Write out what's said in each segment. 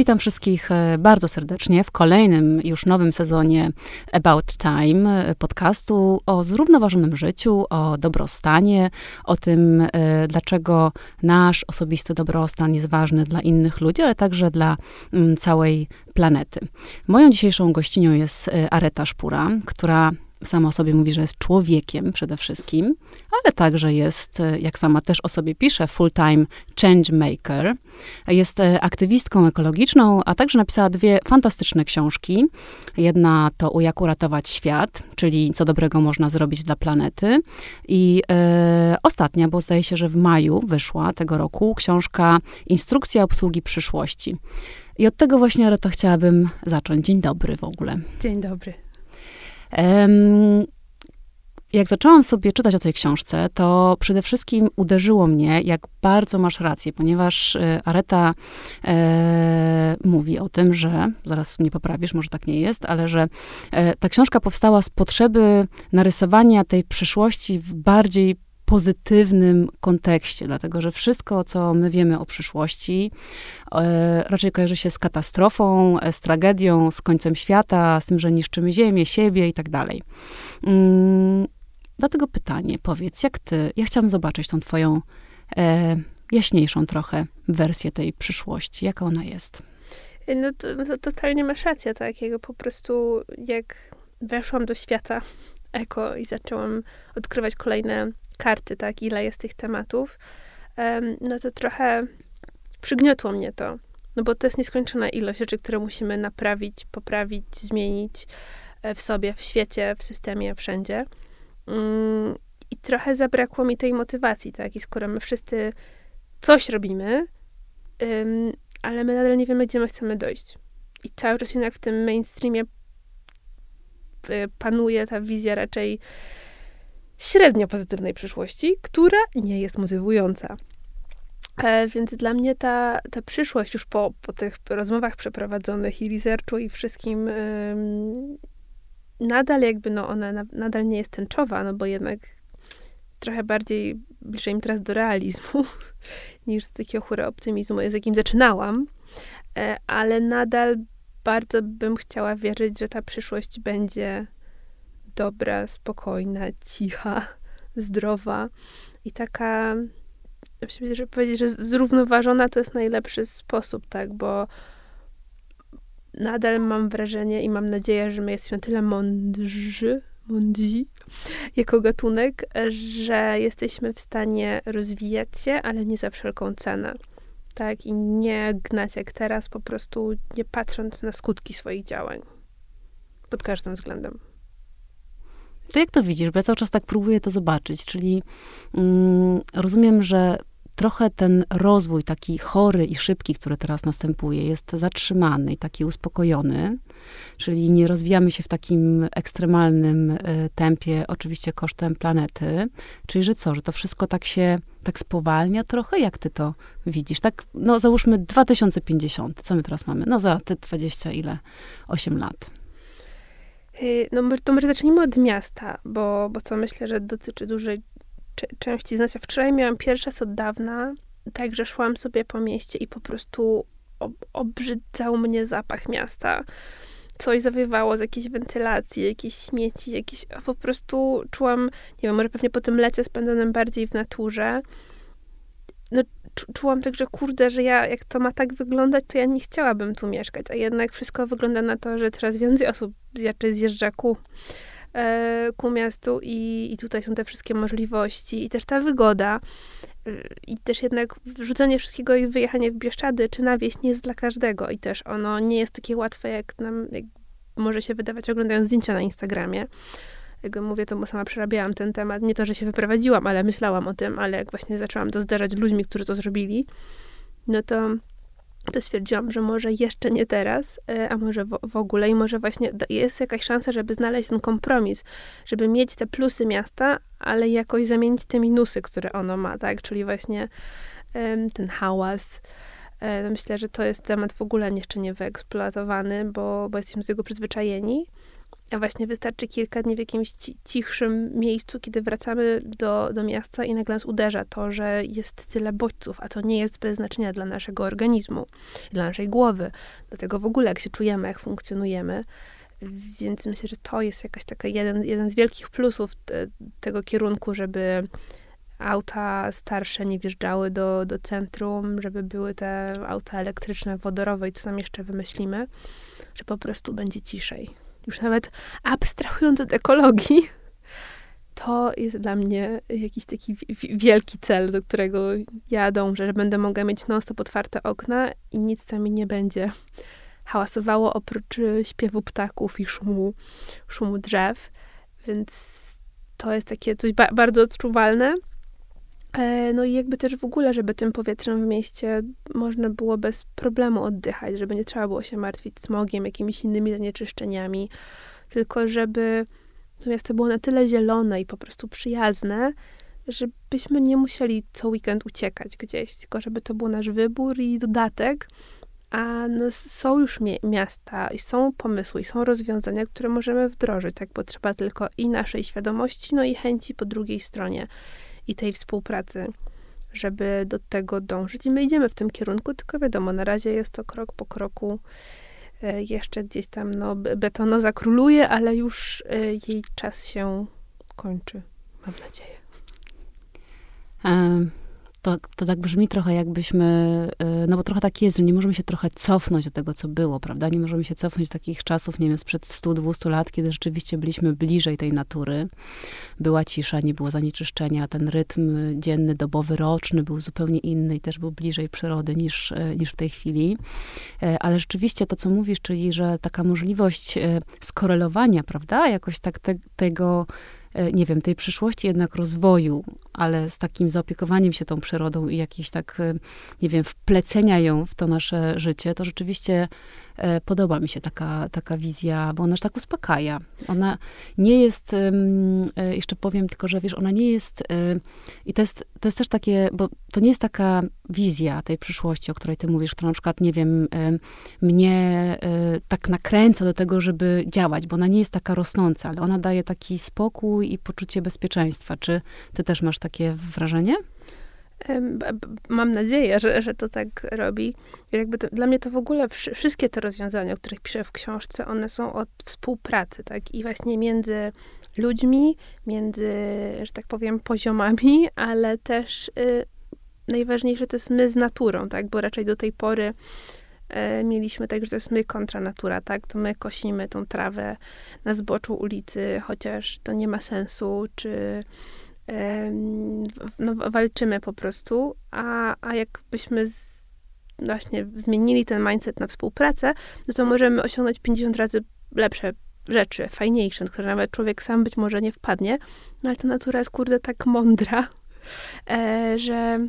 Witam wszystkich e, bardzo serdecznie w kolejnym już nowym sezonie About Time e, podcastu o zrównoważonym życiu, o dobrostanie, o tym, e, dlaczego nasz osobisty dobrostan jest ważny dla innych ludzi, ale także dla mm, całej planety. Moją dzisiejszą gościnią jest Areta Szpura, która sama o sobie mówi, że jest człowiekiem przede wszystkim, ale także jest, jak sama też o sobie pisze, full-time change maker. Jest e, aktywistką ekologiczną, a także napisała dwie fantastyczne książki. Jedna to Jak uratować świat, czyli co dobrego można zrobić dla planety. I e, ostatnia, bo zdaje się, że w maju wyszła tego roku, książka Instrukcja obsługi przyszłości. I od tego właśnie, Areta, chciałabym zacząć. Dzień dobry w ogóle. Dzień dobry. Jak zaczęłam sobie czytać o tej książce, to przede wszystkim uderzyło mnie, jak bardzo masz rację, ponieważ e, Areta e, mówi o tym, że, zaraz mnie poprawisz, może tak nie jest, ale że e, ta książka powstała z potrzeby narysowania tej przyszłości w bardziej pozytywnym kontekście, dlatego że wszystko, co my wiemy o przyszłości, e, raczej kojarzy się z katastrofą, e, z tragedią, z końcem świata, z tym, że niszczymy ziemię, siebie i tak dalej. Mm, dlatego pytanie, powiedz, jak ty, ja chciałam zobaczyć tą twoją e, jaśniejszą trochę wersję tej przyszłości, jaka ona jest. No to, to totalnie masz rację, tak, po prostu jak weszłam do świata eko i zaczęłam odkrywać kolejne karty, tak, ile jest tych tematów, no to trochę przygniotło mnie to. No bo to jest nieskończona ilość rzeczy, które musimy naprawić, poprawić, zmienić e, w sobie, w świecie, w systemie, wszędzie. Mm, I trochę zabrakło mi tej motywacji, tak? I skoro my wszyscy coś robimy, ale my nadal nie wiemy, gdzie my chcemy dojść. I cały czas jednak w tym mainstreamie panuje ta wizja raczej średnio pozytywnej przyszłości, która nie jest motywująca. E, więc dla mnie ta, ta przyszłość już po, po tych rozmowach przeprowadzonych i researchu i wszystkim ym, nadal jakby, no ona na, nadal nie jest tęczowa, no bo jednak trochę bardziej bliżej mi teraz do realizmu niż do takiego chóra optymizmu, z jakim zaczynałam, e, ale nadal bardzo bym chciała wierzyć, że ta przyszłość będzie dobra, spokojna, cicha, zdrowa i taka, żeby powiedzieć, że zrównoważona to jest najlepszy sposób, tak, bo nadal mam wrażenie i mam nadzieję, że my jesteśmy tyle mądrzy, mądrzy jako gatunek, że jesteśmy w stanie rozwijać się, ale nie za wszelką cenę. Tak, i nie gnać jak teraz, po prostu nie patrząc na skutki swoich działań. Pod każdym względem. To jak to widzisz? Bo ja cały czas tak próbuję to zobaczyć, czyli mm, rozumiem, że trochę ten rozwój taki chory i szybki, który teraz następuje, jest zatrzymany i taki uspokojony, czyli nie rozwijamy się w takim ekstremalnym y, tempie, oczywiście kosztem planety, czyli że co, że to wszystko tak się, tak spowalnia trochę? Jak ty to widzisz? Tak, no załóżmy 2050, co my teraz mamy? No za te 20 ile? 8 lat. Y, no to może zacznijmy od miasta, bo, bo to myślę, że dotyczy dużej części z nas. Ja wczoraj miałam pierwszy raz od dawna, tak, że szłam sobie po mieście i po prostu ob obrzydzał mnie zapach miasta. Coś zawiewało z jakiejś wentylacji, jakieś śmieci, jakieś... Po prostu czułam, nie wiem, może pewnie po tym lecie spędzonym bardziej w naturze, no czułam tak, że kurde, że ja, jak to ma tak wyglądać, to ja nie chciałabym tu mieszkać. A jednak wszystko wygląda na to, że coraz więcej osób raczej zjeżdża ku, e, ku miastu i, i tutaj są te wszystkie możliwości i też ta wygoda. E, I też jednak wrzucenie wszystkiego i wyjechanie w Bieszczady czy na wieś nie jest dla każdego. I też ono nie jest takie łatwe, jak nam jak może się wydawać oglądając zdjęcia na Instagramie jak mówię, to sama przerabiałam ten temat. Nie to, że się wyprowadziłam, ale myślałam o tym, ale jak właśnie zaczęłam to zdarzać ludźmi, którzy to zrobili, no to, to stwierdziłam, że może jeszcze nie teraz, e, a może w, w ogóle i może właśnie jest jakaś szansa, żeby znaleźć ten kompromis, żeby mieć te plusy miasta, ale jakoś zamienić te minusy, które ono ma, tak? Czyli właśnie ten hałas, e, Myślę, że to jest temat w ogóle jeszcze nie wyeksploatowany, bo, bo jesteśmy do tego przyzwyczajeni a właśnie wystarczy kilka dni w jakimś cichszym miejscu, kiedy wracamy do, do miasta i nagle nas uderza to, że jest tyle bodźców, a to nie jest bez znaczenia dla naszego organizmu, dla naszej głowy, dlatego w ogóle jak się czujemy, jak funkcjonujemy. Więc myślę, że to jest jakaś taka jeden, jeden z wielkich plusów te, tego kierunku, żeby auta starsze nie wjeżdżały do, do centrum, żeby były te auta elektryczne, wodorowe i co tam jeszcze wymyślimy, że po prostu będzie ciszej. Już nawet abstrahując od ekologii, to jest dla mnie jakiś taki wielki cel, do którego ja dążę, że będę mogła mieć non-stop otwarte okna i nic tam mi nie będzie hałasowało oprócz y, śpiewu ptaków i szumu, szumu drzew. Więc to jest takie coś ba bardzo odczuwalne. E, no i jakby też w ogóle, żeby tym powietrzem w mieście można było bez problemu oddychać, żeby nie trzeba było się martwić smogiem, jakimiś innymi zanieczyszczeniami, tylko żeby to miasto było na tyle zielone i po prostu przyjazne, żebyśmy nie musieli co weekend uciekać gdzieś, tylko żeby to był nasz wybór i dodatek, a no, są już mi miasta i są pomysły i są rozwiązania, które możemy wdrożyć, tak potrzeba tylko i naszej świadomości, no i chęci po drugiej stronie i tej współpracy, żeby do tego dążyć. I my idziemy w tym kierunku, tylko wiadomo, na razie jest to krok po kroku. E, jeszcze gdzieś tam no, betonoza króluje, ale już e, jej czas się kończy, mam nadzieję. Um to, to tak brzmi trochę jakbyśmy, y, no bo trochę tak jest, że nie możemy się trochę cofnąć do tego, co było, prawda? Nie możemy się cofnąć do takich czasów, nie wiem, sprzed 100-200 lat, kiedy rzeczywiście byliśmy bliżej tej natury. Była cisza, nie było zanieczyszczenia, ten rytm dzienny, dobowy, roczny był zupełnie inny i też był bliżej przyrody niż, y, niż w tej chwili. Y, ale rzeczywiście to, co mówisz, czyli, że taka możliwość skorelowania, prawda? Jakoś tak te, tego E, nie wiem, tej przyszłości jednak rozwoju, ale z takim zaopiekowaniem się tą przyrodą i jakieś tak, e, nie wiem, wplecenia ją w to nasze życie, to rzeczywiście E, podoba mi się taka, taka wizja, bo ona tak uspokaja. Ona nie jest, e, jeszcze powiem tylko, że wiesz, ona nie jest, e, i to jest, to jest też takie, bo to nie jest taka wizja tej przyszłości, o której ty mówisz, która na przykład, nie wiem, mnie tak nakręca do tego, żeby działać, bo ona nie jest taka rosnąca, ale ona daje taki spokój i poczucie bezpieczeństwa. Czy ty też masz takie wrażenie? Mam nadzieję, że, że to tak robi. Jakby to, dla mnie to w ogóle wszystkie te rozwiązania, o których piszę w książce, one są od współpracy, tak? I właśnie między ludźmi, między, że tak powiem, poziomami, ale też y, najważniejsze to jest my z naturą, tak? Bo raczej do tej pory y, mieliśmy tak, że to jest my kontra natura, tak? To my kosimy tą trawę na zboczu ulicy, chociaż to nie ma sensu, czy no, walczymy po prostu, a, a jakbyśmy z, właśnie zmienili ten mindset na współpracę, no to możemy osiągnąć 50 razy lepsze rzeczy, fajniejsze, które nawet człowiek sam być może nie wpadnie, no ale ta natura jest kurde tak mądra, e, że,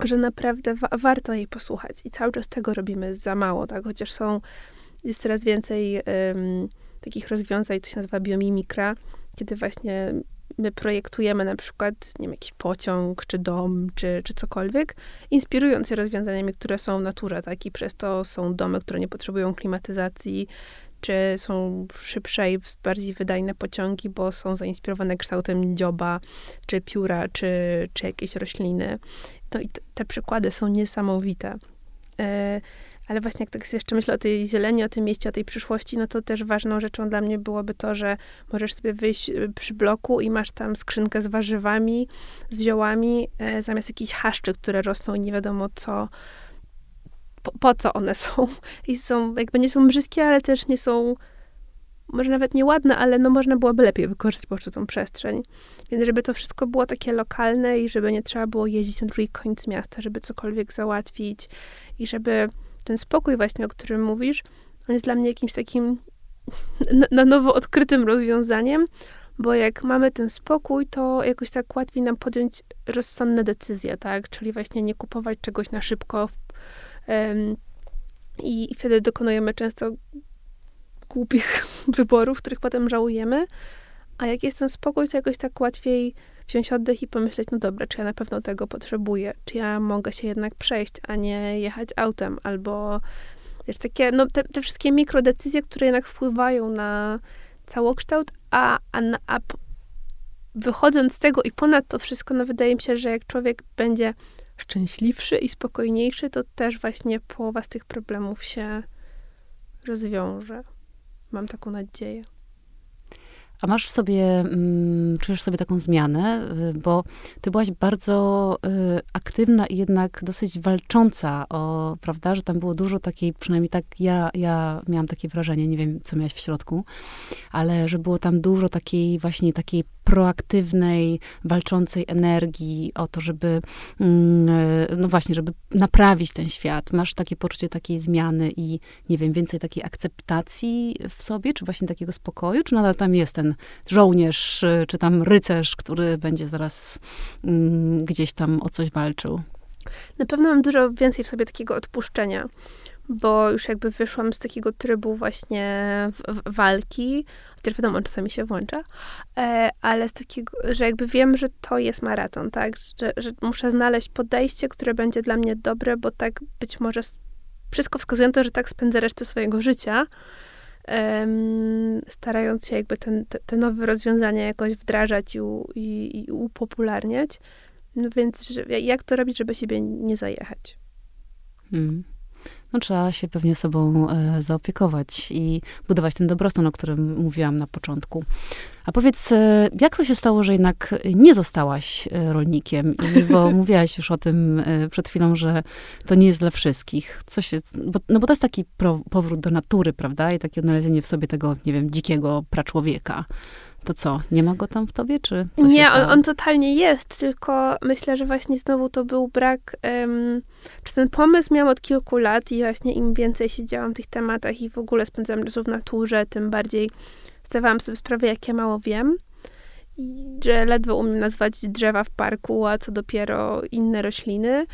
że naprawdę wa warto jej posłuchać i cały czas tego robimy za mało, tak, chociaż są, jest coraz więcej takich rozwiązań, to się nazywa biomimikra, kiedy właśnie my projektujemy na przykład, nie wiem, jakiś pociąg, czy dom, czy, czy cokolwiek, inspirując się rozwiązaniami, które są w naturze, tak? I przez to są domy, które nie potrzebują klimatyzacji, czy są szybsze i bardziej wydajne pociągi, bo są zainspirowane kształtem dzioba, czy pióra, czy, czy jakieś rośliny. No i te przykłady są niesamowite. Yy, ale właśnie jak tak jeszcze myślę o tej zieleni, o tym mieście, o tej przyszłości, no to też ważną rzeczą dla mnie byłoby to, że możesz sobie wyjść y, przy bloku i masz tam skrzynkę z warzywami, z ziołami, e, zamiast jakichś haszczy, które rosną i nie wiadomo co, po, po, co one są. I są, jakby nie są brzydkie, ale też nie są, może nawet nieładne, ale no można byłoby lepiej wykorzystać po prostu tą przestrzeń. Więc żeby to wszystko było takie lokalne i żeby nie trzeba było jeździć na drugi koniec miasta, żeby cokolwiek załatwić i żeby ten spokój właśnie, o którym mówisz, on jest dla mnie jakimś takim na, na nowo odkrytym rozwiązaniem, bo jak mamy ten spokój, to jakoś tak łatwiej nam podjąć rozsądne decyzje, tak? Czyli właśnie nie kupować czegoś na szybko um, i, i wtedy dokonujemy często głupich wyborów, których potem żałujemy. A jak jest ten spokój, to jakoś tak łatwiej wziąć oddech i pomyśleć, no dobra, czy ja na pewno tego potrzebuję, czy ja mogę się jednak przejść, a nie jechać autem, albo wiesz, takie, no te, te wszystkie mikrodecyzje, które jednak wpływają na, całokształt, a, a, a wychodząc z tego i ponad to wszystko, no wydaje mi się, że jak człowiek będzie szczęśliwszy i spokojniejszy, to też właśnie połowa z tych problemów się rozwiąże. Mam taką nadzieję. A masz w sobie, mm, czujesz sobie taką zmianę, y, bo ty byłaś bardzo y, aktywna i jednak dosyć walcząca o, prawda, że tam było dużo takiej, przynajmniej tak ja, ja miałam takie wrażenie, nie wiem, co miałaś w środku, ale że było tam dużo takiej właśnie takiej proaktywnej, walczącej energii o to, żeby, mm, e, no właśnie, żeby naprawić ten świat. Masz takie poczucie takiej zmiany i, nie wiem, więcej takiej akceptacji w sobie, czy właśnie takiego spokoju, czy nadal tam jest ten żołnierz, e, czy tam rycerz, który będzie zaraz mm, gdzieś tam o coś walczył? Na pewno mam dużo więcej w sobie takiego odpuszczenia bo już jakby wyszłam z takiego trybu właśnie w, w walki, chociaż wiadomo, czasami się włącza, e, ale z takiego, że jakby wiem, że to jest maraton, tak, że, że muszę znaleźć podejście, które będzie dla mnie dobre, bo tak być może wszystko wskazuje na to, że tak spędzę resztę swojego życia, starając się jakby ten, te, te nowe rozwiązania jakoś wdrażać i, i, i upopularniać. No więc jak to robić, żeby siebie nie zajechać? Hmm no, trzeba się pewnie sobą e, zaopiekować i budować ten dobrostan, o którym mówiłam na początku. A powiedz, e, jak to się stało, że jednak nie zostałaś e, rolnikiem? I, bo mówiłaś już o tym e, przed chwilą, że to nie jest dla wszystkich. Co się, bo, no bo to jest taki pro, powrót do natury, prawda? I takie odnalezienie w sobie tego, nie wiem, dzikiego praczłowieka. To co, nie ma go tam w tobie, czy Nie, on, on, totalnie jest, tylko myślę, że właśnie znowu to był brak, um, czy ten pomysł miałam od kilku lat i właśnie im więcej siedziałam w tych tematach i w ogóle spędzałam czasu w naturze, tym bardziej zdawałam sobie sprawę, jak ja mało wiem. I że ledwo umiem nazwać drzewa w parku, a co dopiero inne rośliny.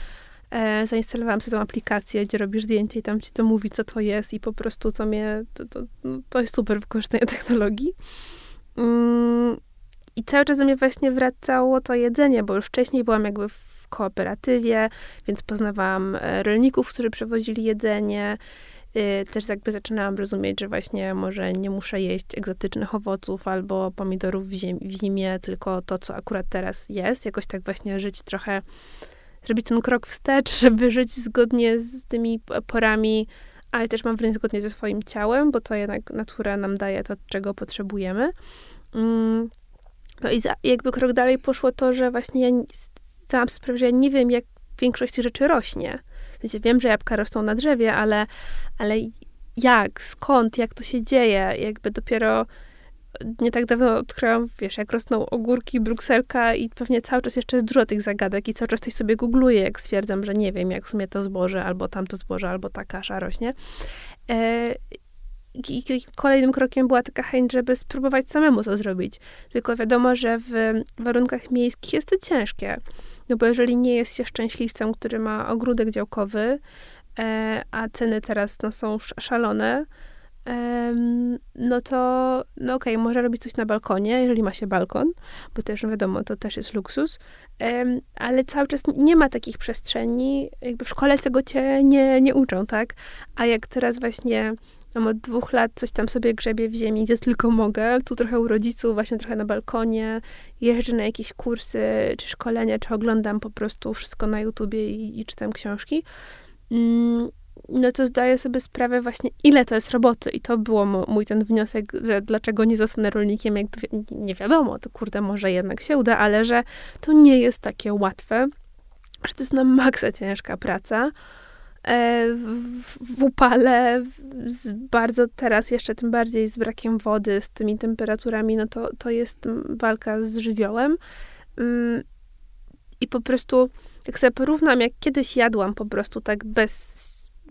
E, zainstalowałam sobie tą aplikację, gdzie robisz zdjęcie i tam ci to mówi, co to jest i po prostu to mnie, to, to, no, to jest super wykorzystanie technologii. Mm, I cały czas do mnie właśnie wracało to jedzenie, bo już wcześniej byłam jakby w kooperatywie, więc poznawałam e, rolników, którzy przewozili jedzenie. Y, też jakby zaczynałam rozumieć, że właśnie może nie muszę jeść egzotycznych owoców albo pomidorów w, w zimie, tylko to, co akurat teraz jest. Jakoś tak właśnie żyć trochę, zrobić ten krok wstecz, żeby żyć zgodnie z tymi porami ale też mam wrażenie zgodnie ze swoim ciałem, bo to jednak natura nam daje to, czego potrzebujemy. Mm. No i za, jakby krok dalej poszło to, że właśnie ja zdałam sprawę, że ja nie wiem, jak większość rzeczy rośnie. W sensie wiem, że jabłka rosną na drzewie, ale, ale jak, skąd, jak to się dzieje, jakby dopiero nie tak dawno odkryłam, wiesz, jak rosną ogórki, brukselka i pewnie cały czas jeszcze jest dużo tych zagadek i cały czas coś sobie googluję, jak stwierdzam, że nie wiem, jak w sumie to zboże, albo tamto zboże, albo ta kasza rośnie. E, i, kolejnym krokiem była taka chęć, żeby spróbować samemu to zrobić. Tylko wiadomo, że w warunkach miejskich jest to ciężkie. No bo jeżeli nie jest się szczęśliwcem, który ma ogródek działkowy, e, a ceny teraz no, są szalone, no to, no okej, okay, może robić coś na balkonie, jeżeli ma się balkon, bo też no wiadomo, to też jest luksus, ale cały czas nie ma takich przestrzeni, jakby w szkole tego cię nie, nie uczą, tak? A jak teraz właśnie mam od dwóch lat coś tam sobie grzebię w ziemi, gdzie tylko mogę, tu trochę u rodziców, właśnie trochę na balkonie, jeżdżę na jakieś kursy, czy szkolenia, czy oglądam po prostu wszystko na YouTubie i, i czytam książki, mm, no to zdaję sobie sprawę właśnie, ile to jest roboty. I to było mój ten wniosek, że dlaczego nie zostanę rolnikiem, jakby nie wiadomo, to kurde, może jednak się uda, ale że to nie jest takie łatwe, że to jest na maksa ciężka praca. E, w, w upale, z bardzo teraz jeszcze tym bardziej z brakiem wody, z tymi temperaturami, no to, to jest walka z żywiołem. Mm, I po prostu, jak sobie porównam, jak kiedyś jadłam po prostu tak bez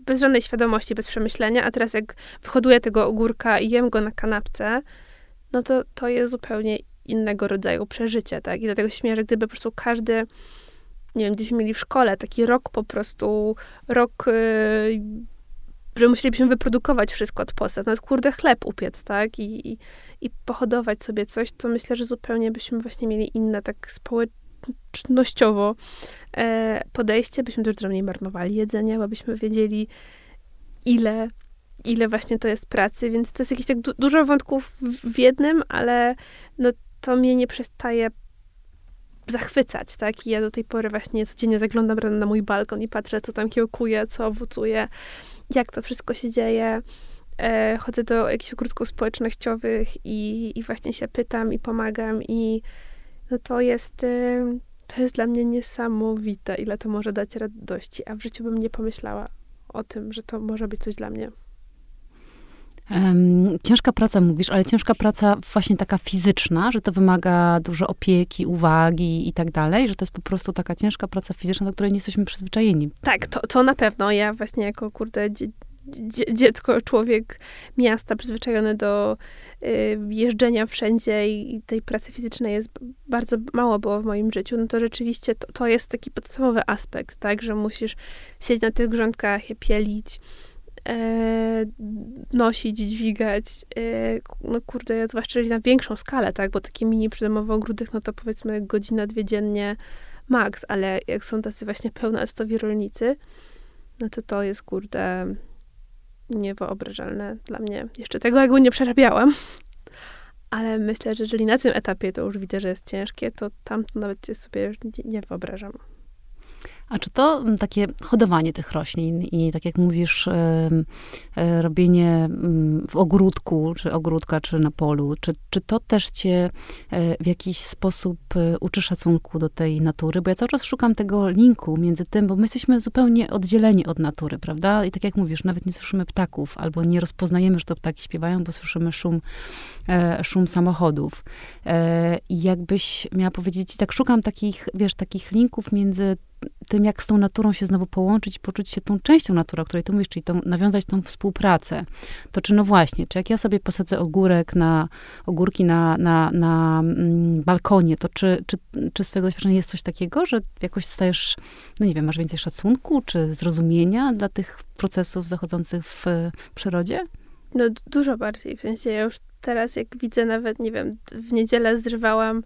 bez żadnej świadomości, bez przemyślenia, a teraz jak wyhoduję tego ogórka i jem go na kanapce, no to to jest zupełnie innego rodzaju przeżycie, tak? I dlatego się śmieję, że gdyby po prostu każdy, nie wiem, gdzieś mieli w szkole taki rok po prostu, rok, yy, że musielibyśmy wyprodukować wszystko od podstaw, nawet kurde chleb upiec, tak? I, i, i pohodować sobie coś, to myślę, że zupełnie byśmy właśnie mieli inne tak społecznie społecznościowo e, podejście, byśmy też mniej marnowali jedzenie, bo byśmy wiedzieli, ile, ile właśnie to jest pracy, więc to jest jakieś tak du dużo wątków w jednym, ale no to mnie nie przestaje zachwycać, tak? I ja do tej pory właśnie codziennie zaglądam na mój balkon i patrzę, co tam kiełkuje, co owocuje, jak to wszystko się dzieje. E, chodzę do jakichś ogródków społecznościowych i, i właśnie się pytam i pomagam i no to jest, y, to jest dla mnie niesamowite, ile to może dać radości, a w życiu bym nie pomyślała o tym, że to może być coś dla mnie. Um, ciężka praca mówisz, ale ciężka praca właśnie taka fizyczna, że to wymaga dużo opieki, uwagi i tak dalej, że to jest po prostu taka ciężka praca fizyczna, do której nie jesteśmy przyzwyczajeni. Tak, to, to na pewno. Ja właśnie jako, kurde, dziecko, człowiek miasta przyzwyczajony do y, jeżdżenia wszędzie i, tej pracy fizycznej jest bardzo mało było w moim życiu, no to rzeczywiście to, to jest taki podstawowy aspekt, tak, że musisz siedzieć na tych grządkach, je pielić, e, nosić, dźwigać, e, no kurde, zwłaszcza na większą skalę, tak, bo takie mini przydomowe ogródek, no to powiedzmy godzina, dwie dziennie max, ale jak są tacy właśnie pełnoetatowi rolnicy, no to to jest, kurde, niewyobrażalne dla mnie. Jeszcze tego jakby nie przerabiałam. Ale myślę, że jeżeli na tym etapie to już widzę, że jest ciężkie, to tam nawet sobie nie wyobrażam. A czy to mm, takie hodowanie tych roślin i tak jak mówisz, e, robienie mm, w ogródku, czy ogródka, czy na polu, czy, czy to też cię e, w jakiś sposób e, uczy szacunku do tej natury? Bo ja cały czas szukam tego linku między tym, bo my jesteśmy zupełnie oddzieleni od natury, prawda? I tak jak mówisz, nawet nie słyszymy ptaków, albo nie rozpoznajemy, że to ptaki śpiewają, bo słyszymy szum, szum samochodów. I jakbyś miała powiedzieć, tak szukam takich, wiesz, takich linków między tym, jak z tą naturą się znowu połączyć, poczuć się tą częścią natury, o której tu mówisz, czyli tą, nawiązać tą współpracę, to czy no właśnie, czy jak ja sobie posadzę ogórek na, ogórki na, na, na mm, balkonie, to czy, czy, czy swego doświadczenia jest coś takiego, że jakoś stajesz, no nie wiem, masz więcej szacunku, czy zrozumienia dla tych procesów zachodzących w przyrodzie? No dużo bardziej, w sensie ja już teraz jak widzę nawet, nie wiem, w niedzielę zrywałam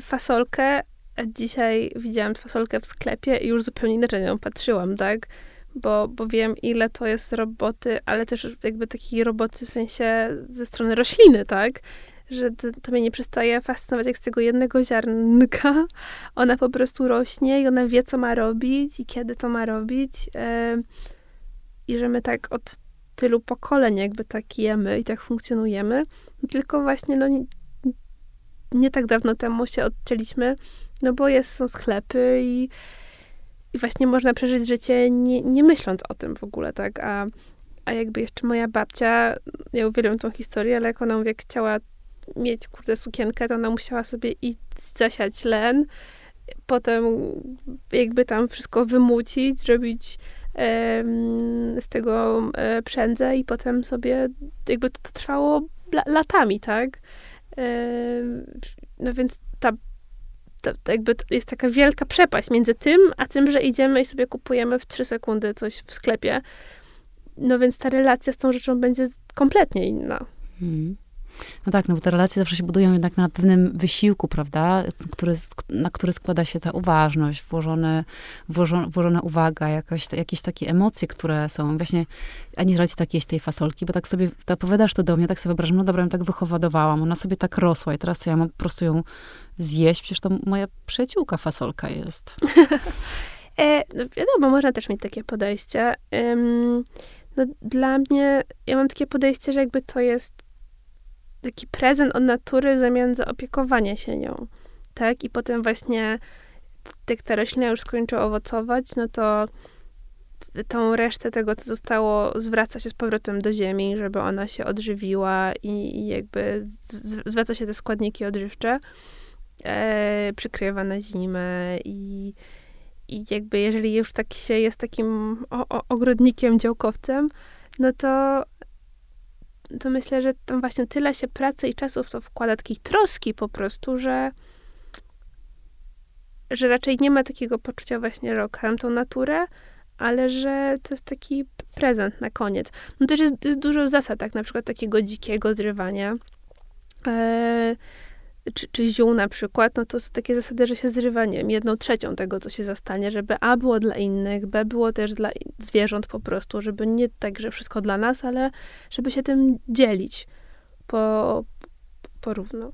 fasolkę, dzisiaj widziałam fasolkę w sklepie i już zupełnie inaczej na nią patrzyłam, tak? Bo, bo wiem, ile to jest roboty, ale też jakby takiej roboty w sensie ze strony rośliny, tak? Że to, to mnie nie przestaje fascynować, jak z tego jednego ziarnka ona po prostu rośnie i ona wie, co ma robić i kiedy to ma robić. I że my tak od tylu pokoleń jakby tak jemy i tak funkcjonujemy. Tylko właśnie, no nie, nie tak dawno temu się odcięliśmy no bo jest, są sklepy i, i właśnie można przeżyć życie nie, nie myśląc o tym w ogóle, tak? A, a jakby jeszcze moja babcia, ja uwielbiam tą historię, ale jak ona mówię, chciała mieć, kurde, sukienkę, to ona musiała sobie iść zasiać len, potem jakby tam wszystko wymucić, zrobić z tego e, przędzę i potem sobie, jakby to, to trwało latami, tak? E, no więc ta to, to jakby to jest taka wielka przepaść między tym, a tym, że idziemy i sobie kupujemy w trzy sekundy coś w sklepie. No więc ta relacja z tą rzeczą będzie kompletnie inna. Hmm. No tak, no bo te relacje zawsze się budują jednak na pewnym wysiłku, prawda, który, na który składa się ta uważność, włożone, włożona, włożona uwaga, jakieś takie emocje, które są właśnie, a nie radzić takiej tej fasolki, bo tak sobie opowiadasz to do mnie, tak sobie wyobrażam, no dobra, ją tak wychowywałam, ona sobie tak rosła i teraz ja mam po prostu ją zjeść, przecież to moja przyjaciółka fasolka jest. e, no wiadomo, można też mieć takie podejście. No, dla mnie, ja mam takie podejście, że jakby to jest taki prezent od natury w zamian za opiekowanie się nią, tak? I potem właśnie, jak ta roślina już skończy owocować, no to tą resztę tego, co zostało, zwraca się z powrotem do ziemi, żeby ona się odżywiła i, i jakby zwraca się te składniki odżywcze, e, przykrywa na zimę i, i jakby jeżeli już tak się jest takim o, o, ogrodnikiem, działkowcem, no to to myślę, że tam właśnie tyle się pracy i czasu w to wkłada, takiej troski po prostu, że że raczej nie ma takiego poczucia właśnie, że okram tą naturę, ale że to jest taki prezent na koniec. No też jest, jest dużo zasad, tak na przykład takiego dzikiego zrywania. E, czy, czy ziół na przykład, no to są takie zasady, że się zrywa, nie jedną trzecią tego, co się zastanie, żeby A było dla innych, B było też dla zwierząt po prostu, żeby nie tak, że wszystko dla nas, ale żeby się tym dzielić po, porówno.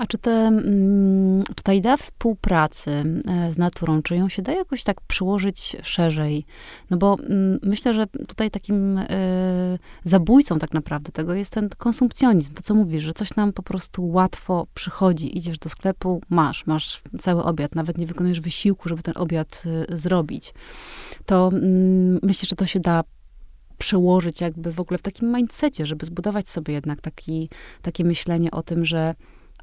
A czy, te, mm, czy ta idea współpracy e, z naturą, czy ją się da jakoś tak przyłożyć szerzej? No bo mm, myślę, że tutaj takim y, zabójcą tak naprawdę tego jest ten konsumpcjonizm. To, co mówisz, że coś nam po prostu łatwo przychodzi. Idziesz do sklepu, masz, masz cały obiad. Nawet nie wykonujesz wysiłku, żeby ten obiad y, zrobić. To y, myślę, że to się da przełożyć jakby w ogóle w takim mindsetie, żeby zbudować sobie jednak taki, takie myślenie o tym, że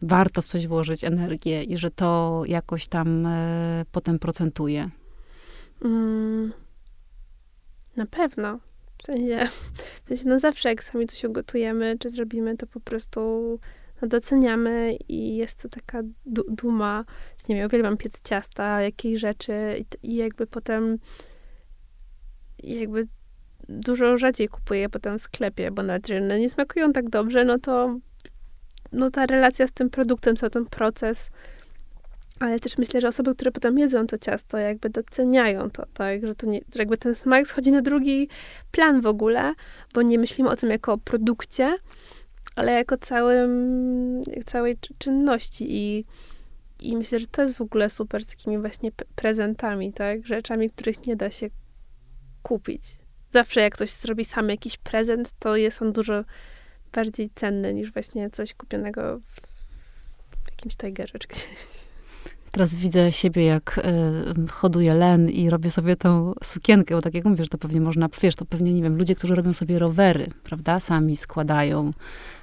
warto w coś włożyć energię i że to jakoś tam e, potem procentuje? Mm, na pewno. W sensie, w sensie, no zawsze jak sami coś ugotujemy, czy zrobimy, to po prostu no, doceniamy i jest to taka du duma. Nie wiem, uwielbiam piec ciasta, jakiej rzeczy i, i jakby potem jakby dużo rzadziej kupuję potem w sklepie, bo nawet one nie smakują tak dobrze, no to no ta relacja z tym produktem, cały ten proces, ale też myślę, że osoby, które potem jedzą to ciasto, jakby doceniają to, tak, że to nie, że jakby ten smak schodzi na drugi plan w ogóle, bo nie myślimy o tym jako o produkcie, ale jako całym, całej czynności. I, i myślę, że to jest w ogóle super z takimi właśnie prezentami, tak, rzeczami, których nie da się kupić. Zawsze jak ktoś zrobi sam jakiś prezent, to jest on dużo bardziej cenny niż właśnie coś kupionego w, jakimś Tigerze czy gdzieś. Teraz widzę siebie, jak y, hoduję len i robię sobie tą sukienkę, bo tak jak mówisz, to pewnie można, wiesz, to pewnie, nie wiem, ludzie, którzy robią sobie rowery, prawda, sami składają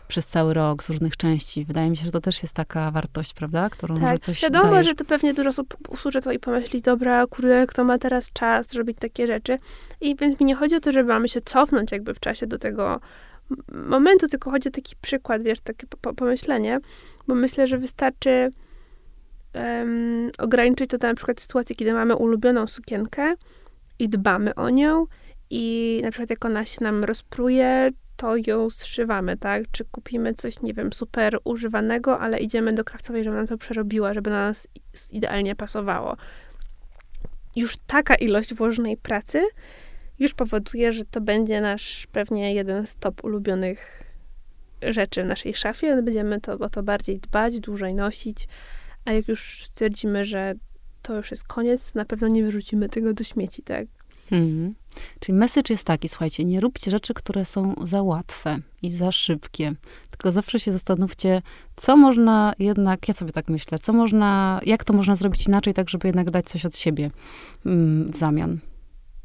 przez cały rok z różnych części. Wydaje mi się, że to też jest taka wartość, prawda, którą tak, może coś wiadomo, dajesz. że to pewnie dużo osób usłyszy to i pomyśli, dobra, kurde, kto ma teraz czas zrobić takie rzeczy. I więc mi nie chodzi o to, żeby mamy się cofnąć jakby w czasie do tego momentu, tylko chodzi o taki przykład, wiesz, takie pomyślenie, bo myślę, że wystarczy um, ograniczyć to na przykład sytuacji, kiedy mamy ulubioną sukienkę i dbamy o nią i na przykład jak ona się nam rozpruje, to ją zszywamy, tak? Czy kupimy coś, nie wiem, super używanego, ale idziemy do krawcowej, żeby nam to przerobiła, żeby na nas idealnie pasowało. Już taka ilość włożonej pracy już powoduje, że to będzie nasz pewnie jeden z top ulubionych rzeczy w naszej szafie. Będziemy to, o to bardziej dbać, dłużej nosić, a jak już stwierdzimy, że to już jest koniec, na pewno nie wyrzucimy tego do śmieci, tak? Mhm. Czyli message jest taki, słuchajcie, nie róbcie rzeczy, które są za łatwe i za szybkie, tylko zawsze się zastanówcie, co można jednak, ja sobie tak myślę, co można, jak to można zrobić inaczej, tak żeby jednak dać coś od siebie mm, w zamian.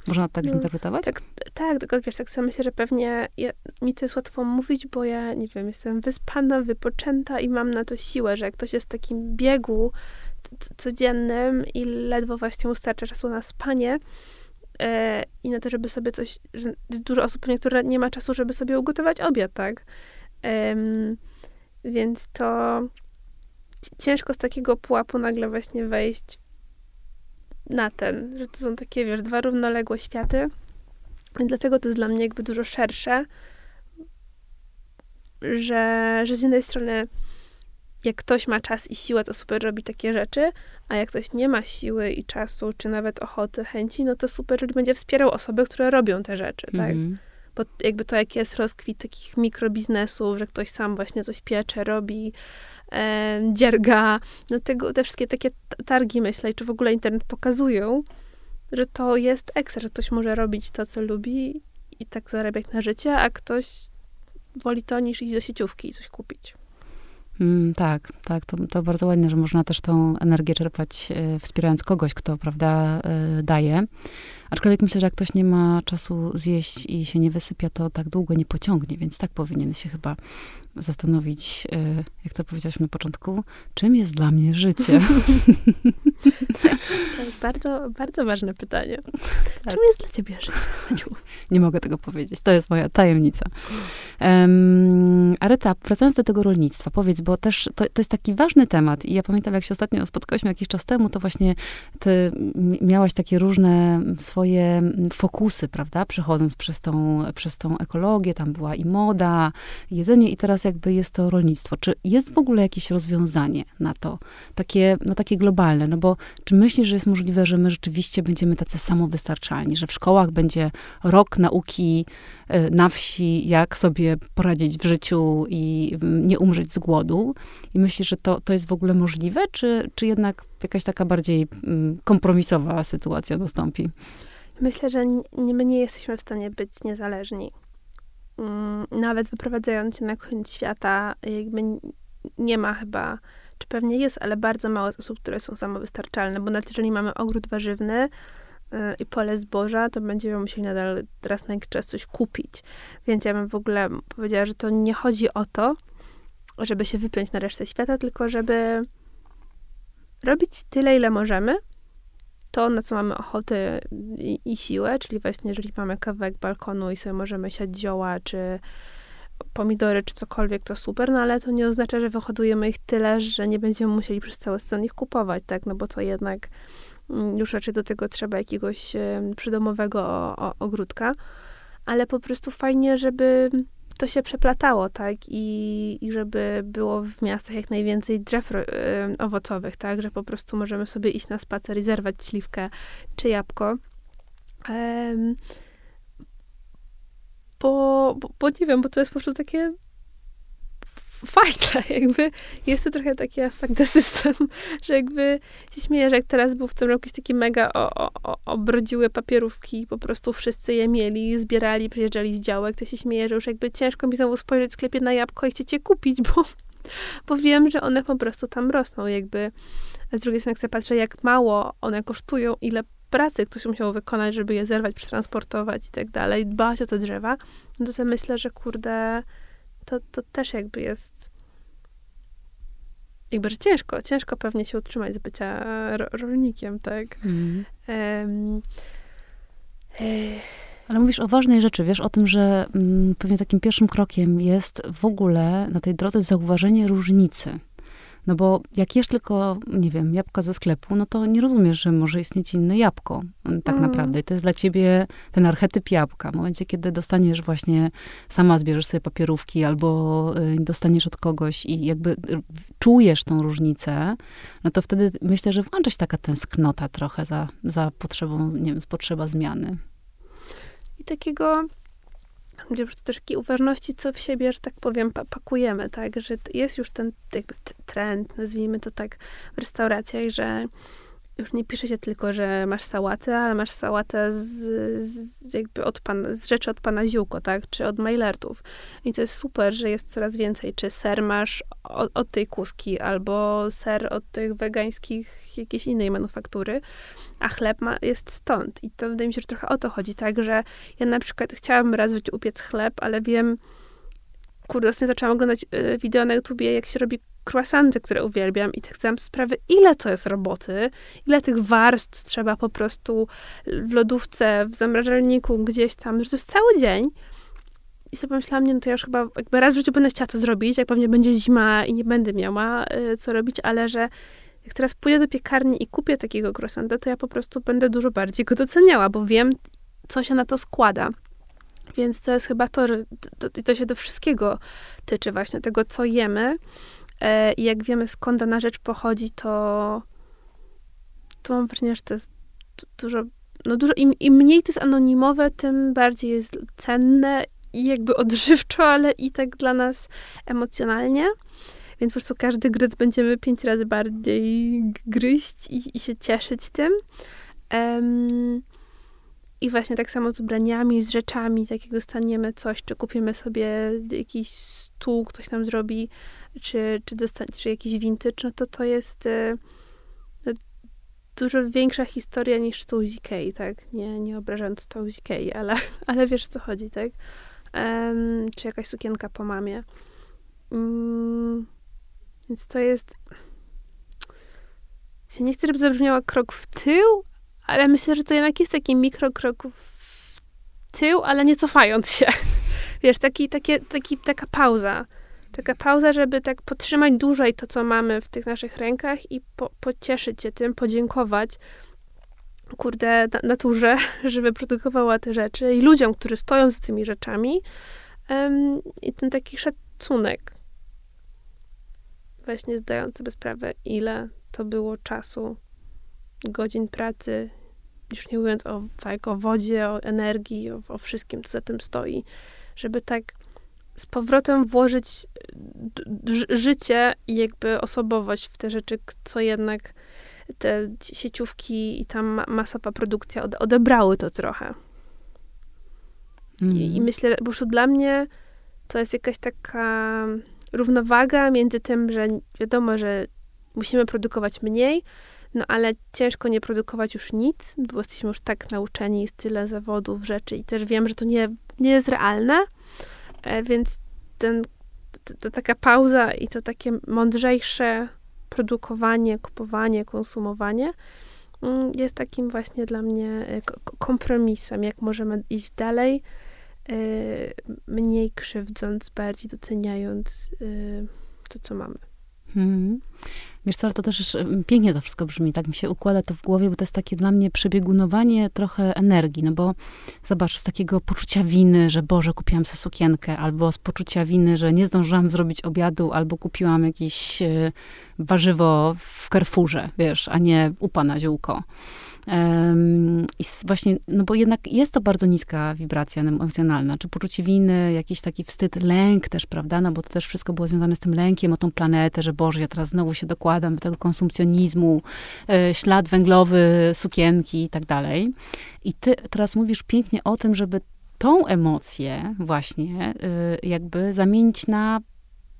Można tak no, zinterpretować? Tak, tak, tylko wiesz, tak sobie myślę, że pewnie ja, mi to jest łatwo mówić, bo ja, nie wiem, jestem wyspana, wypoczęta i mam na to siłę, że jak ktoś jest w takim biegu codziennym i ledwo właśnie ustarcza czasu na spanie e, i na to, żeby sobie coś, że jest dużo osób które nie ma czasu, żeby sobie ugotować obiad, tak? więc to ciężko z takiego pułapu nagle właśnie wejść na ten, że to są takie, wiesz, dwa równoległe światy. I dlatego to jest dla mnie jakby dużo szersze, że, że z jednej strony jak ktoś ma czas i siłę, to super robi takie rzeczy, a jak ktoś nie ma siły i czasu, czy nawet ochoty, chęci, no to super, jeżeli będzie wspierał osoby, które robią te rzeczy, tak? Mm. Bo jakby to, jak jest rozkwit takich mikrobiznesów, że ktoś sam właśnie coś piecze, robi, e, dzierga, no tego, te wszystkie takie targi, myślę, czy w ogóle internet pokazują, że to jest ekstra, że ktoś może robić to, co lubi i tak zarabiać na życie, a ktoś woli to niż iść do sieciówki i coś kupić. Mm, tak, tak, to, to bardzo ładnie, że można też tą energię czerpać, e, wspierając kogoś, kto, prawda, e, daje. Aczkolwiek myślę, że jak ktoś nie ma czasu zjeść i się nie wysypia, to tak długo nie pociągnie, więc tak powinien się chyba zastanowić, e, jak to powiedziałaś na początku, czym jest dla mnie życie. To jest bardzo, bardzo ważne pytanie. Tak. Czym jest dla ciebie życie, Nie mogę tego powiedzieć. To jest moja tajemnica. Um, Aryta, wracając do tego rolnictwa, powiedz, bo też to, to jest taki ważny temat i ja pamiętam, jak się ostatnio spotkałyśmy jakiś czas temu, to właśnie ty miałaś takie różne swoje fokusy, prawda, przechodząc przez tą, przez tą ekologię, tam była i moda, jedzenie i teraz teraz jakby jest to rolnictwo. Czy jest w ogóle jakieś rozwiązanie na to? Takie, no takie globalne, no bo czy myślisz, że jest możliwe, że my rzeczywiście będziemy tacy samowystarczalni, że w szkołach będzie rok nauki y, na wsi, jak sobie poradzić w życiu i mm, nie umrzeć z głodu? I myślisz, że to, to jest w ogóle możliwe, czy, czy jednak jakaś taka bardziej mm, kompromisowa sytuacja nastąpi? Myślę, że nie, my nie jesteśmy w stanie być niezależni. Mm, nawet wyprowadzając się na koniec świata, jakby nie ma chyba, czy pewnie jest, ale bardzo mało osób, które są samowystarczalne, bo nawet jeżeli mamy ogród warzywny y, i pole zboża, to będziemy musieli nadal raz na jakiś czas coś kupić. Więc ja bym w ogóle powiedziała, że to nie chodzi o to, żeby się wypiąć na resztę świata, tylko żeby robić tyle, ile możemy, to, na co mamy ochotę i, i, siłę, czyli właśnie jeżeli mamy kawałek balkonu i sobie możemy siać zioła, czy pomidory, czy cokolwiek, to super, no ale to nie oznacza, że wyhodujemy ich tyle, że nie będziemy musieli przez cały sezon ich kupować, tak, no bo to jednak mm, już raczej do tego trzeba jakiegoś przydomowego ogródka, ale po prostu fajnie, żeby to się przeplatało, tak? I, I żeby było w miastach jak najwięcej drzew y, owocowych, tak? Że po prostu możemy sobie iść na spacer i zerwać śliwkę czy jabłko. Um, bo, bo, bo nie wiem, bo to jest po prostu takie fajne, jakby jest to trochę taki the system, że jakby się śmieję, że jak teraz był w tym roku jakiś taki mega o, o, obrodziły papierówki, po prostu wszyscy je mieli, zbierali, przyjeżdżali z działek, to się śmieję, że już jakby ciężko mi znowu spojrzeć w sklepie na jabłko i chcecie kupić, bo, bo wiem, że one po prostu tam rosną, jakby. A z drugiej strony chcę patrzę, jak mało one kosztują, ile pracy ktoś musiał wykonać, żeby je zerwać, przetransportować i tak dalej, dbać o te drzewa, no to sobie myślę, że kurde, to, to też jakby jest jakby, że ciężko, ciężko pewnie się utrzymać z bycia ro, rolnikiem, tak? Mm. Um, ale mówisz o ważnej rzeczy, wiesz, o tym, że mm, pewnie takim pierwszym krokiem jest w ogóle na tej drodze zauważenie różnicy no bo jak jesz tylko, nie wiem, jabłka ze sklepu, no to nie rozumiesz, że może istnieć inne jabłko mm, tak mm. naprawdę. I to jest dla ciebie ten archetyp jabłka. W momencie, kiedy dostaniesz właśnie, sama zbierzesz sobie papierówki albo y, dostaniesz od kogoś i jakby czujesz tą różnicę, no to wtedy myślę, że włącza się taka tęsknota trochę za, za potrzebą, nie wiem, potrzeba zmiany. I takiego prostu też takiej uważności, co w siebie, że tak powiem, pakujemy, tak, że jest już ten jakby trend, nazwijmy to tak, w restauracjach, że już nie pisze się tylko, że masz sałatę, ale masz sałatę z, z jakby od pan, z rzeczy od pana Ziółko, tak? Czy od Mailertów. I to jest super, że jest coraz więcej. Czy ser masz od, od tej kuski, albo ser od tych wegańskich jakiejś innej manufaktury a chleb ma, jest stąd. I to wydaje mi się, że trochę o to chodzi, tak, że ja na przykład chciałam raz upiec chleb, ale wiem, kurde, ostatnio zaczęłam oglądać y, wideo na YouTubie, jak się robi croissanty, które uwielbiam i tak zdałam sprawę, ile to jest roboty, ile tych warstw trzeba po prostu w lodówce, w zamrażalniku, gdzieś tam, że to jest cały dzień. I sobie pomyślałam, nie, no to ja już chyba jakby raz w życiu będę chciała to zrobić, jak pewnie będzie zima i nie będę miała y, co robić, ale że jak teraz pójdę do piekarni i kupię takiego croissanta, to ja po prostu będę dużo bardziej go doceniała, bo wiem, co się na to składa. Więc to jest chyba to, że to, to się do wszystkiego tyczy właśnie, tego, co jemy. E, I jak wiemy, skąd dana rzecz pochodzi, to, to mam wrażenie, że to jest dużo, no dużo, im, im mniej to jest anonimowe, tym bardziej jest cenne i jakby odżywczo, ale i tak dla nas emocjonalnie. Więc po prostu każdy gryz będziemy pięć razy bardziej gryźć i, i się cieszyć tym. Um, I właśnie tak samo z ubraniami, z rzeczami, tak jak dostaniemy coś, czy kupimy sobie jakiś stół, ktoś nam zrobi, czy, czy, jakiś vintage, no to to jest e, no, dużo większa historia niż z Ikei, tak? Nie, nie obrażając z Ikei, ale, ale wiesz, co chodzi, tak? Czy jakaś sukienka po mamie. Um, więc to jest. Się nie chcę, żeby zabrzmiała krok w tył, ale myślę, że to jednak jest taki mikrokrok w tył, ale nie cofając się. Wiesz, taki, takie, taki, taka pauza. Taka pauza, żeby tak podtrzymać dłużej to, co mamy w tych naszych rękach i po, pocieszyć się tym, podziękować kurde, naturze, że wyprodukowała te rzeczy i ludziom, którzy stoją za tymi rzeczami. Um, I ten taki szacunek. Właśnie zdając sobie sprawę, ile to było czasu, godzin pracy, już nie mówiąc o, tak, o wodzie, o energii, o, o wszystkim, co za tym stoi, żeby tak z powrotem włożyć życie i jakby osobowość w te rzeczy, co jednak te sieciówki i tam masowa produkcja odebrały to trochę. Mm. I, I, mhm. myślę, bo już dla mnie to jest jakaś taka równowaga między tym, że wiadomo, że musimy produkować mniej, no ale ciężko nie produkować już nic, bo jesteśmy już tak nauczeni, jest tyle zawodów, rzeczy i też wiem, że to nie, nie jest realne, e, więc ten, to, taka pauza i to takie mądrzejsze produkowanie, kupowanie, konsumowanie mm, jest takim właśnie dla mnie e, kompromisem, jak możemy iść dalej, e, mniej krzywdząc, bardziej doceniając to, co mamy. Hmm. Wiesz co, ale to też pięknie to wszystko brzmi, tak mi się układa to w głowie, bo to jest takie dla mnie przebiegunowanie trochę energii, no bo zobacz, z takiego poczucia winy, że Boże, kupiłam sobie sukienkę, albo z poczucia winy, że nie zdążyłam zrobić obiadu, albo kupiłam jakieś e, warzywo w Carrefourze, wiesz, a nie u pana ziółko. I właśnie, no bo jednak jest to bardzo niska wibracja emocjonalna, czy poczucie winy, jakiś taki wstyd, lęk też, prawda, no bo to też wszystko było związane z tym lękiem o tą planetę, że Boże, ja teraz znowu się dokładam do tego konsumpcjonizmu, e, ślad węglowy, sukienki i tak dalej. I ty teraz mówisz pięknie o tym, żeby tą emocję właśnie y, jakby zamienić na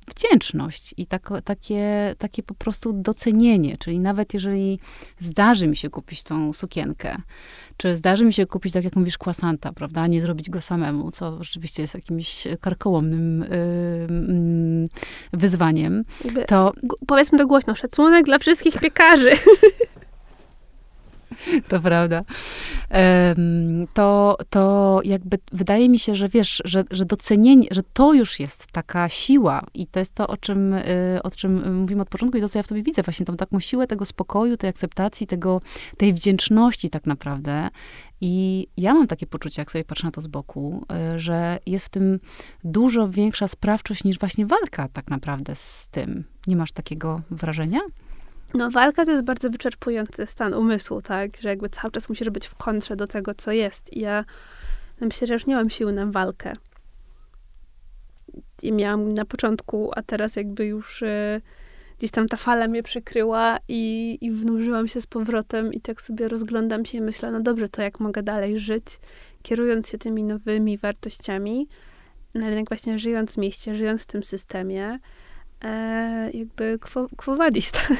wdzięczność i tak, takie, takie po prostu docenienie. Czyli nawet jeżeli zdarzy mi się kupić tą sukienkę, czy zdarzy mi się kupić, tak jak mówisz, kwasanta, prawda, nie zrobić go samemu, co rzeczywiście jest jakimś karkołomnym yy, wyzwaniem, to... Powiedzmy to głośno, szacunek dla wszystkich piekarzy. to prawda. To, to jakby wydaje mi się, że wiesz, że, że docenienie, że to już jest taka siła i to jest to, o czym, y, o czym mówimy od początku i to, co ja w tobie widzę, właśnie tą taką siłę tego spokoju, tej akceptacji, tego, tej wdzięczności tak naprawdę. I ja mam takie poczucie, jak sobie patrzę na to z boku, y, że jest w tym dużo większa sprawczość niż właśnie walka tak naprawdę z tym. Nie masz takiego wrażenia? No, walka to jest bardzo wyczerpujący stan umysłu, tak? Że jakby cały czas musisz być w kontrze do tego, co jest. I ja no myślę, że już nie mam siły na walkę. I miałam na początku, a teraz jakby już y, gdzieś tam ta fala mnie przykryła i, i wnurzyłam się z powrotem i tak sobie rozglądam się i myślę, no dobrze, to jak mogę dalej żyć, kierując się tymi nowymi wartościami, no ale jednak właśnie żyjąc w mieście, żyjąc w tym systemie, e, jakby quo, tak?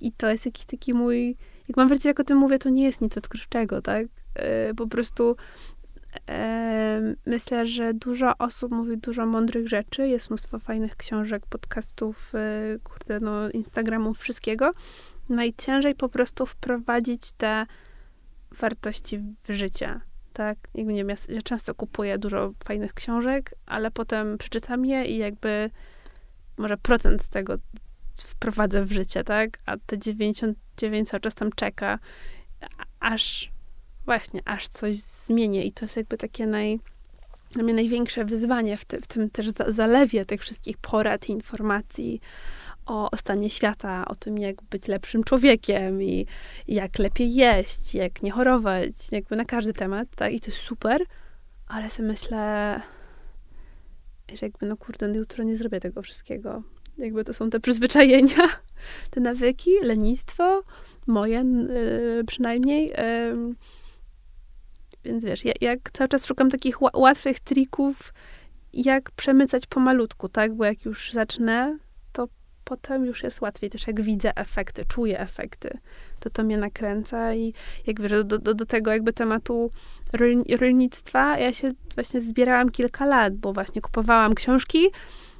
I to jest jakiś taki mój, jak mam wrażenie, jak o tym mówię, to nie jest nic odkrywczego, tak? E, po prostu e, myślę, że dużo osób mówi dużo mądrych rzeczy, jest mnóstwo fajnych książek, podcastów, e, kurde, no, Instagramów, wszystkiego. Najciężej po prostu wprowadzić te wartości w życie tak? Jakby nie wiem, ja, ja, często kupuję dużo fajnych książek, ale potem przeczytam je i jakby może procent z tego wprowadzę w życie, tak? A te 99 cały czas tam czeka, aż właśnie, aż coś zmienię. I to jest jakby takie naj, dla mnie największe wyzwanie w, te, w tym też zalewie tych wszystkich porad i informacji o, o stanie świata, o tym, jak być lepszym człowiekiem i, i jak lepiej jeść, jak nie chorować, jakby na każdy temat, tak? I to jest super, ale sobie myślę, że jakby, no kurde, no jutro nie zrobię tego wszystkiego. Jakby to są te przyzwyczajenia, te nawyki, lenistwo, moje yy, przynajmniej. Yy. Więc wiesz, ja, cały czas szukam takich łatwych trików, jak przemycać pomalutku, tak? Bo jak już zacznę, potem już jest łatwiej. Też jak widzę efekty, czuję efekty, to to mnie nakręca i jak wiesz, do, do, do tego jakby tematu rolnictwa ja się właśnie zbierałam kilka lat, bo właśnie kupowałam książki,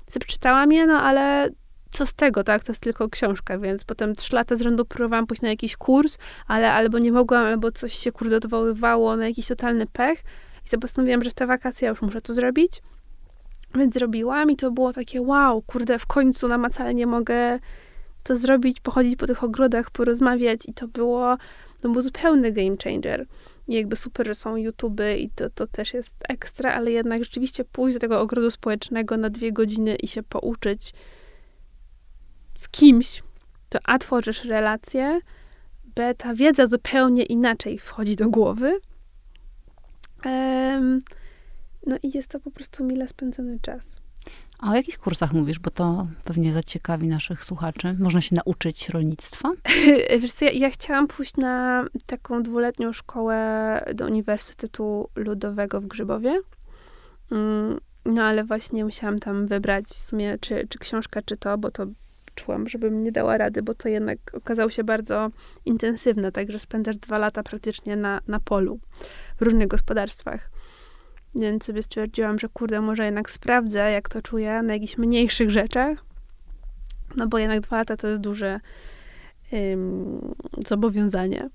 przeczytałam je, no ale co z tego, tak? To jest tylko książka, więc potem trzy lata z rzędu próbowałam pójść na jakiś kurs, ale albo nie mogłam, albo coś się kurde odwoływało na jakiś totalny pech i sobie postanowiłam, że te wakacje ja już muszę to zrobić. Więc zrobiłam i to było takie wow, kurde, w końcu namacalnie mogę to zrobić, pochodzić po tych ogrodach, porozmawiać i to było, to był zupełny game changer. I jakby super, że są YouTube i to, to też jest ekstra, ale jednak rzeczywiście pójść do tego ogrodu społecznego na dwie godziny i się pouczyć z kimś, to A, tworzysz relacje, B, ta wiedza zupełnie inaczej wchodzi do głowy. Um, no i jest to po prostu mile spędzony czas. A o jakich kursach mówisz? Bo to pewnie zaciekawi naszych słuchaczy. Można się nauczyć rolnictwa? Wiesz co, ja, ja, chciałam pójść na taką dwuletnią szkołę do Uniwersytetu Ludowego w Grzybowie. Mm, no ale właśnie musiałam tam wybrać w sumie, czy, czy książka, czy to, bo to czułam, żebym nie dała rady, bo to jednak okazało się bardzo intensywne, także spędzasz dwa lata praktycznie na, na polu w różnych gospodarstwach. Więc sobie stwierdziłam, że kurde, może jednak sprawdzę, jak to czuję na jakichś mniejszych rzeczach. No bo jednak dwa lata to jest duże ym, zobowiązanie.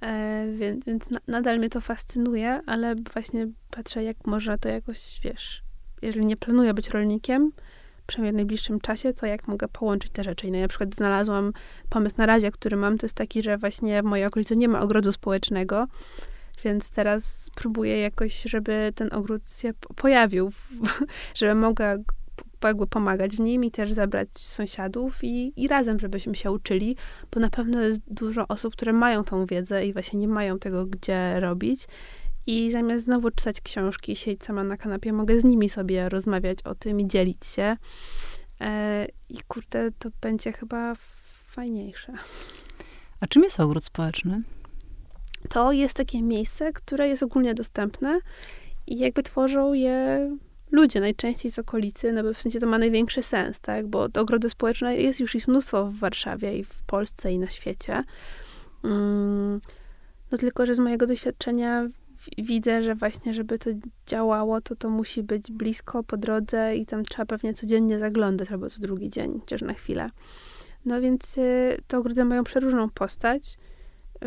E, więc więc na, nadal mnie to fascynuje, ale właśnie patrzę, jak można to jakoś, wiesz, jeżeli nie planuję być rolnikiem, przynajmniej w najbliższym czasie, to jak mogę połączyć te rzeczy. No ja na przykład znalazłam pomysł na razie, który mam, to jest taki, że właśnie w mojej okolicy nie ma ogrodu społecznego, więc teraz próbuję jakoś, żeby ten ogród się pojawił, żeby mogła jakby pomagać w nim i też zabrać sąsiadów i, i razem, żebyśmy się uczyli, bo na pewno jest dużo osób, które mają tą wiedzę i właśnie nie mają tego, gdzie robić. I zamiast znowu czytać książki, siedzieć sama na kanapie, mogę z nimi sobie rozmawiać o tym i dzielić się. E, I kurde, to będzie chyba fajniejsze. A czym jest ogród społeczny? To jest takie miejsce, które jest ogólnie dostępne i jakby tworzą je ludzie, najczęściej z okolicy, no bo w sensie to ma największy sens, tak, bo to ogrody społeczne jest już ich mnóstwo w Warszawie i w Polsce i na świecie. Mm, no tylko, że z mojego doświadczenia widzę, że właśnie, żeby to działało, to to musi być blisko, po drodze i tam trzeba pewnie codziennie zaglądać, albo co drugi dzień, chociaż na chwilę. No więc y, te ogrody mają przeróżną postać.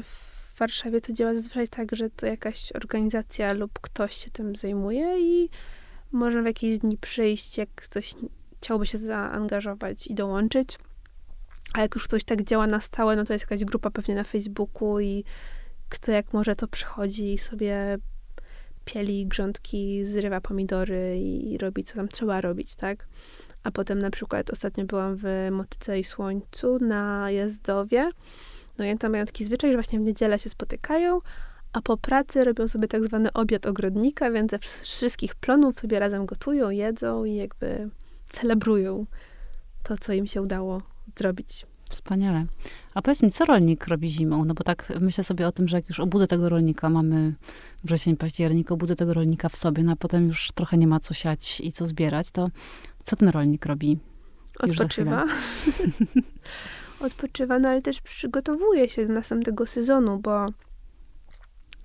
W w Warszawie to działa zazwyczaj tak, że to jakaś organizacja lub ktoś się tym zajmuje i można w jakieś dni przyjść, jak ktoś chciałby się zaangażować i dołączyć. A jak już ktoś tak działa na stałe, no to jest jakaś grupa pewnie na Facebooku i kto jak może to przychodzi i sobie pieli grządki, zrywa pomidory i robi co tam trzeba robić, tak? A potem na przykład ostatnio byłam w Motyce i Słońcu na Jazdowie no i tam mają taki zwyczaj, że właśnie w niedzielę się spotykają, a po pracy robią sobie tak zwany obiad ogrodnika, więc ze wszystkich plonów sobie razem gotują, jedzą i jakby celebrują to, co im się udało zrobić. Wspaniale. A powiedz mi, co rolnik robi zimą? No bo tak myślę sobie o tym, że jak już obudzę tego rolnika, mamy wrzesień, październik, obudzę tego rolnika w sobie, no a potem już trochę nie ma co siać i co zbierać, to co ten rolnik robi? Odpoczywa. odpoczywa, no ale też przygotowuje się do następnego sezonu, bo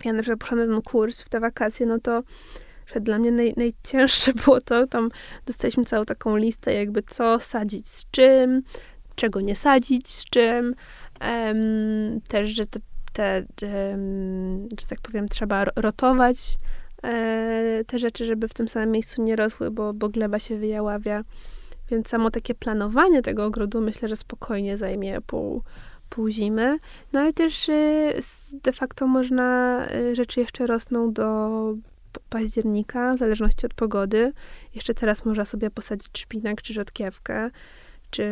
ja na przykład poszłam na ten kurs w te wakacje, no to że dla mnie naj, najcięższe było to, tam dostaliśmy całą taką listę jakby co sadzić z czym, czego nie sadzić z czym, um, też, że te, te um, że tak powiem, trzeba rotować e, te rzeczy, żeby w tym samym miejscu nie rosły, bo, bo gleba się wyjaławia. Więc samo takie planowanie tego ogrodu myślę, że spokojnie zajmie pół, pół zimy. No ale też y, de facto można, y, rzeczy jeszcze rosną do października, w zależności od pogody. Jeszcze teraz można sobie posadzić szpinak czy rzodkiewkę, czy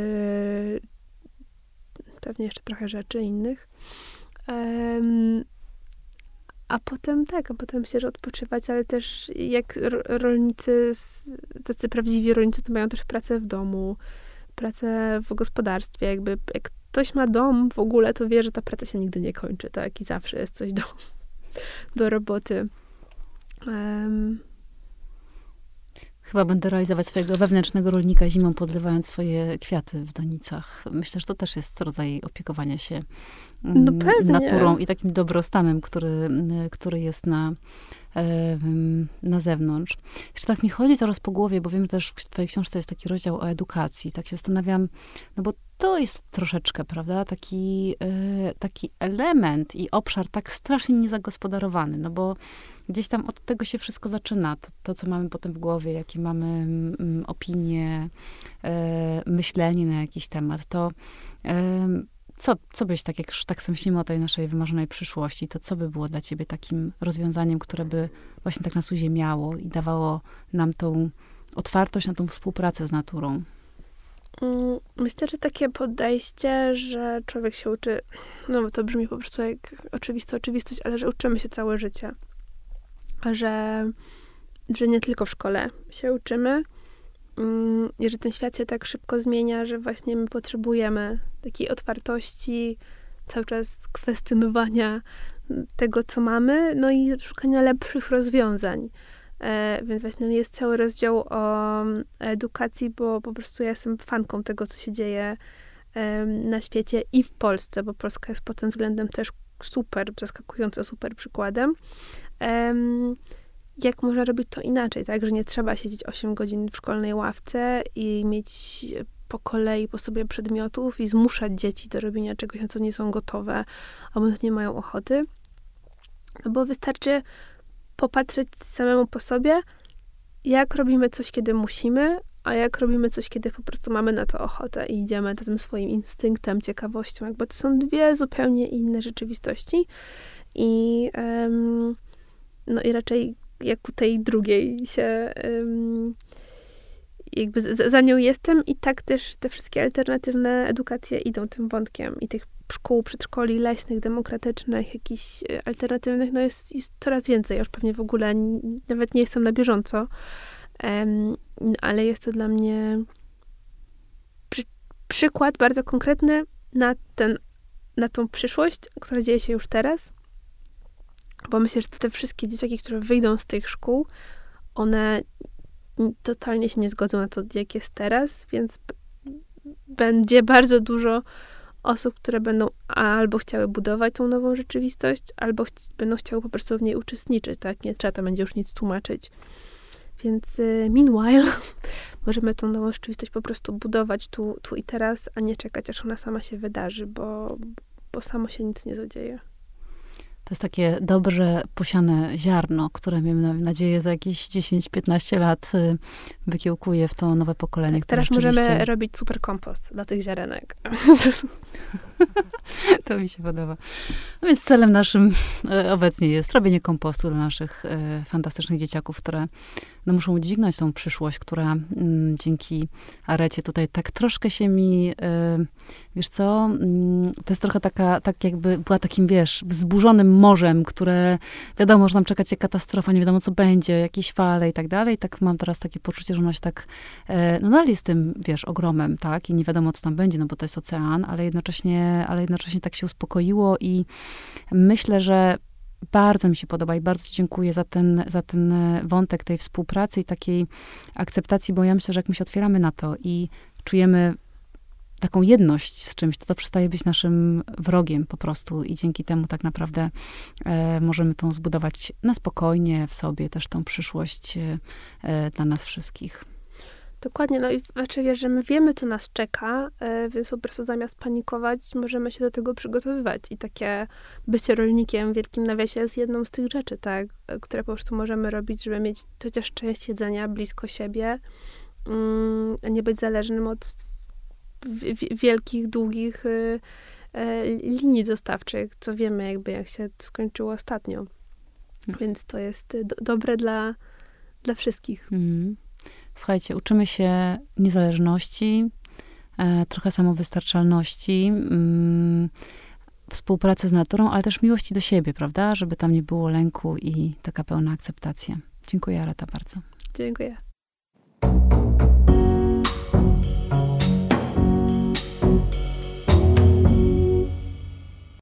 pewnie jeszcze trochę rzeczy innych. Um, a potem tak, a potem się odpoczywać, ale też jak rolnicy, tacy prawdziwi rolnicy, to mają też pracę w domu, pracę w gospodarstwie. Jakby jak ktoś ma dom w ogóle, to wie, że ta praca się nigdy nie kończy, tak? I zawsze jest coś do, do roboty. Um, Chyba będę realizować swojego wewnętrznego rolnika zimą, podlewając swoje kwiaty w donicach. Myślę, że to też jest rodzaj opiekowania się no mm, naturą i takim dobrostanem, który, który jest na, na zewnątrz. Jeszcze tak mi chodzi coraz po głowie, bo wiem też w twojej książce jest taki rozdział o edukacji. Tak się zastanawiam, no bo to jest troszeczkę, prawda, taki, e, taki element i obszar tak strasznie niezagospodarowany, no bo gdzieś tam od tego się wszystko zaczyna. To, to co mamy potem w głowie, jakie mamy mm, opinie, e, myślenie na jakiś temat, to co, co byś, tak jak już tak myślimy o tej naszej wymarzonej przyszłości, to co by było dla ciebie takim rozwiązaniem, które by właśnie tak nas uziemiało i dawało nam tą otwartość na tą współpracę z naturą? Mm, myślę, że takie podejście, że człowiek się uczy, no bo to brzmi po prostu jak oczywista oczywistość, ale że uczymy się całe życie. Że, że nie tylko w szkole się uczymy, Mm, i że ten świat się tak szybko zmienia, że właśnie my potrzebujemy takiej otwartości, cały czas kwestionowania tego, co mamy, no i szukania lepszych rozwiązań. E, więc właśnie jest cały rozdział o mm, edukacji, bo po prostu ja jestem fanką tego, co się dzieje e, na świecie i w Polsce, bo Polska jest pod tym względem też super, zaskakująco super przykładem. E, jak można robić to inaczej, tak? Że nie trzeba siedzieć 8 godzin w szkolnej ławce i mieć po kolei po sobie przedmiotów i zmuszać dzieci do robienia czegoś, na co nie są gotowe, albo nie mają ochoty. No bo wystarczy popatrzeć samemu po sobie, jak robimy coś, kiedy musimy, a jak robimy coś, kiedy po prostu mamy na to ochotę i idziemy za tym swoim instynktem, ciekawością. Jakby to są dwie zupełnie inne rzeczywistości. I, um, no i raczej jak u tej drugiej się jakby za nią jestem i tak też te wszystkie alternatywne edukacje idą tym wątkiem i tych szkół, przedszkoli leśnych, demokratycznych, jakichś e, alternatywnych, no jest, jest coraz więcej. Już pewnie w ogóle nawet nie jestem na bieżąco, um, ale jest to dla mnie przy, przykład bardzo konkretny na ten, na tą przyszłość, która dzieje się już teraz bo myślę, że te wszystkie dzieciaki, które wyjdą z tych szkół, one totalnie się nie zgodzą na to, jak jest teraz, więc będzie bardzo dużo osób, które będą albo chciały budować tą nową rzeczywistość, albo ch będą chciały po prostu w niej uczestniczyć, tak? Nie trzeba tam będzie już nic tłumaczyć. Więc y, meanwhile możemy tą nową rzeczywistość po prostu budować tu, tu i teraz, a nie czekać, aż ona sama się wydarzy, bo, bo samo się nic nie zadzieje. To jest takie dobrze posiane ziarno, które miejmy nadzieję za jakieś 10-15 lat y, wykiełkuje w to nowe pokolenie. Tak, teraz rzeczywiście... możemy robić super kompost dla tych ziarenek. to mi się podoba. No więc celem naszym e, obecnie jest robienie kompostu dla naszych e, fantastycznych dzieciaków, które no, muszą udźwignąć tą przyszłość, która mm, dzięki Arecie tutaj tak troszkę się mi, e, wiesz co, mm, to jest trochę taka, tak jakby była takim, wiesz, wzburzonym morzem, które wiadomo, że nam czeka cię katastrofa, nie wiadomo co będzie, jakieś fale i tak dalej. Tak mam teraz takie poczucie, że ona się tak, no dalej jest tym, wiesz, ogromem, tak, i nie wiadomo co tam będzie, no bo to jest ocean, ale jednocześnie, ale jednocześnie tak się uspokoiło i myślę, że bardzo mi się podoba i bardzo dziękuję za ten, za ten wątek tej współpracy i takiej akceptacji, bo ja myślę, że jak my się otwieramy na to i czujemy taką jedność z czymś, to to przestaje być naszym wrogiem po prostu i dzięki temu tak naprawdę e, możemy tą zbudować na spokojnie w sobie też tą przyszłość e, e dla nas wszystkich. Dokładnie, no i znaczy wiesz, że my wiemy, co nas czeka, e, więc po prostu zamiast panikować, możemy się do tego przygotowywać. I takie bycie rolnikiem w wielkim nawiasie jest jedną z tych rzeczy, tak, które po prostu możemy robić, żeby mieć chociaż część jedzenia blisko siebie, mm, a nie być zależnym od wielkich, długich y, e, linii dostawczych, co wiemy jakby jak się skończyło ostatnio. Mm. Więc to jest y, do, dobre dla, dla wszystkich. Mm. Słuchajcie, uczymy się niezależności, e, trochę samowystarczalności, mm, współpracy z naturą, ale też miłości do siebie, prawda? Żeby tam nie było lęku i taka pełna akceptacja. Dziękuję, Arata, bardzo. Dziękuję.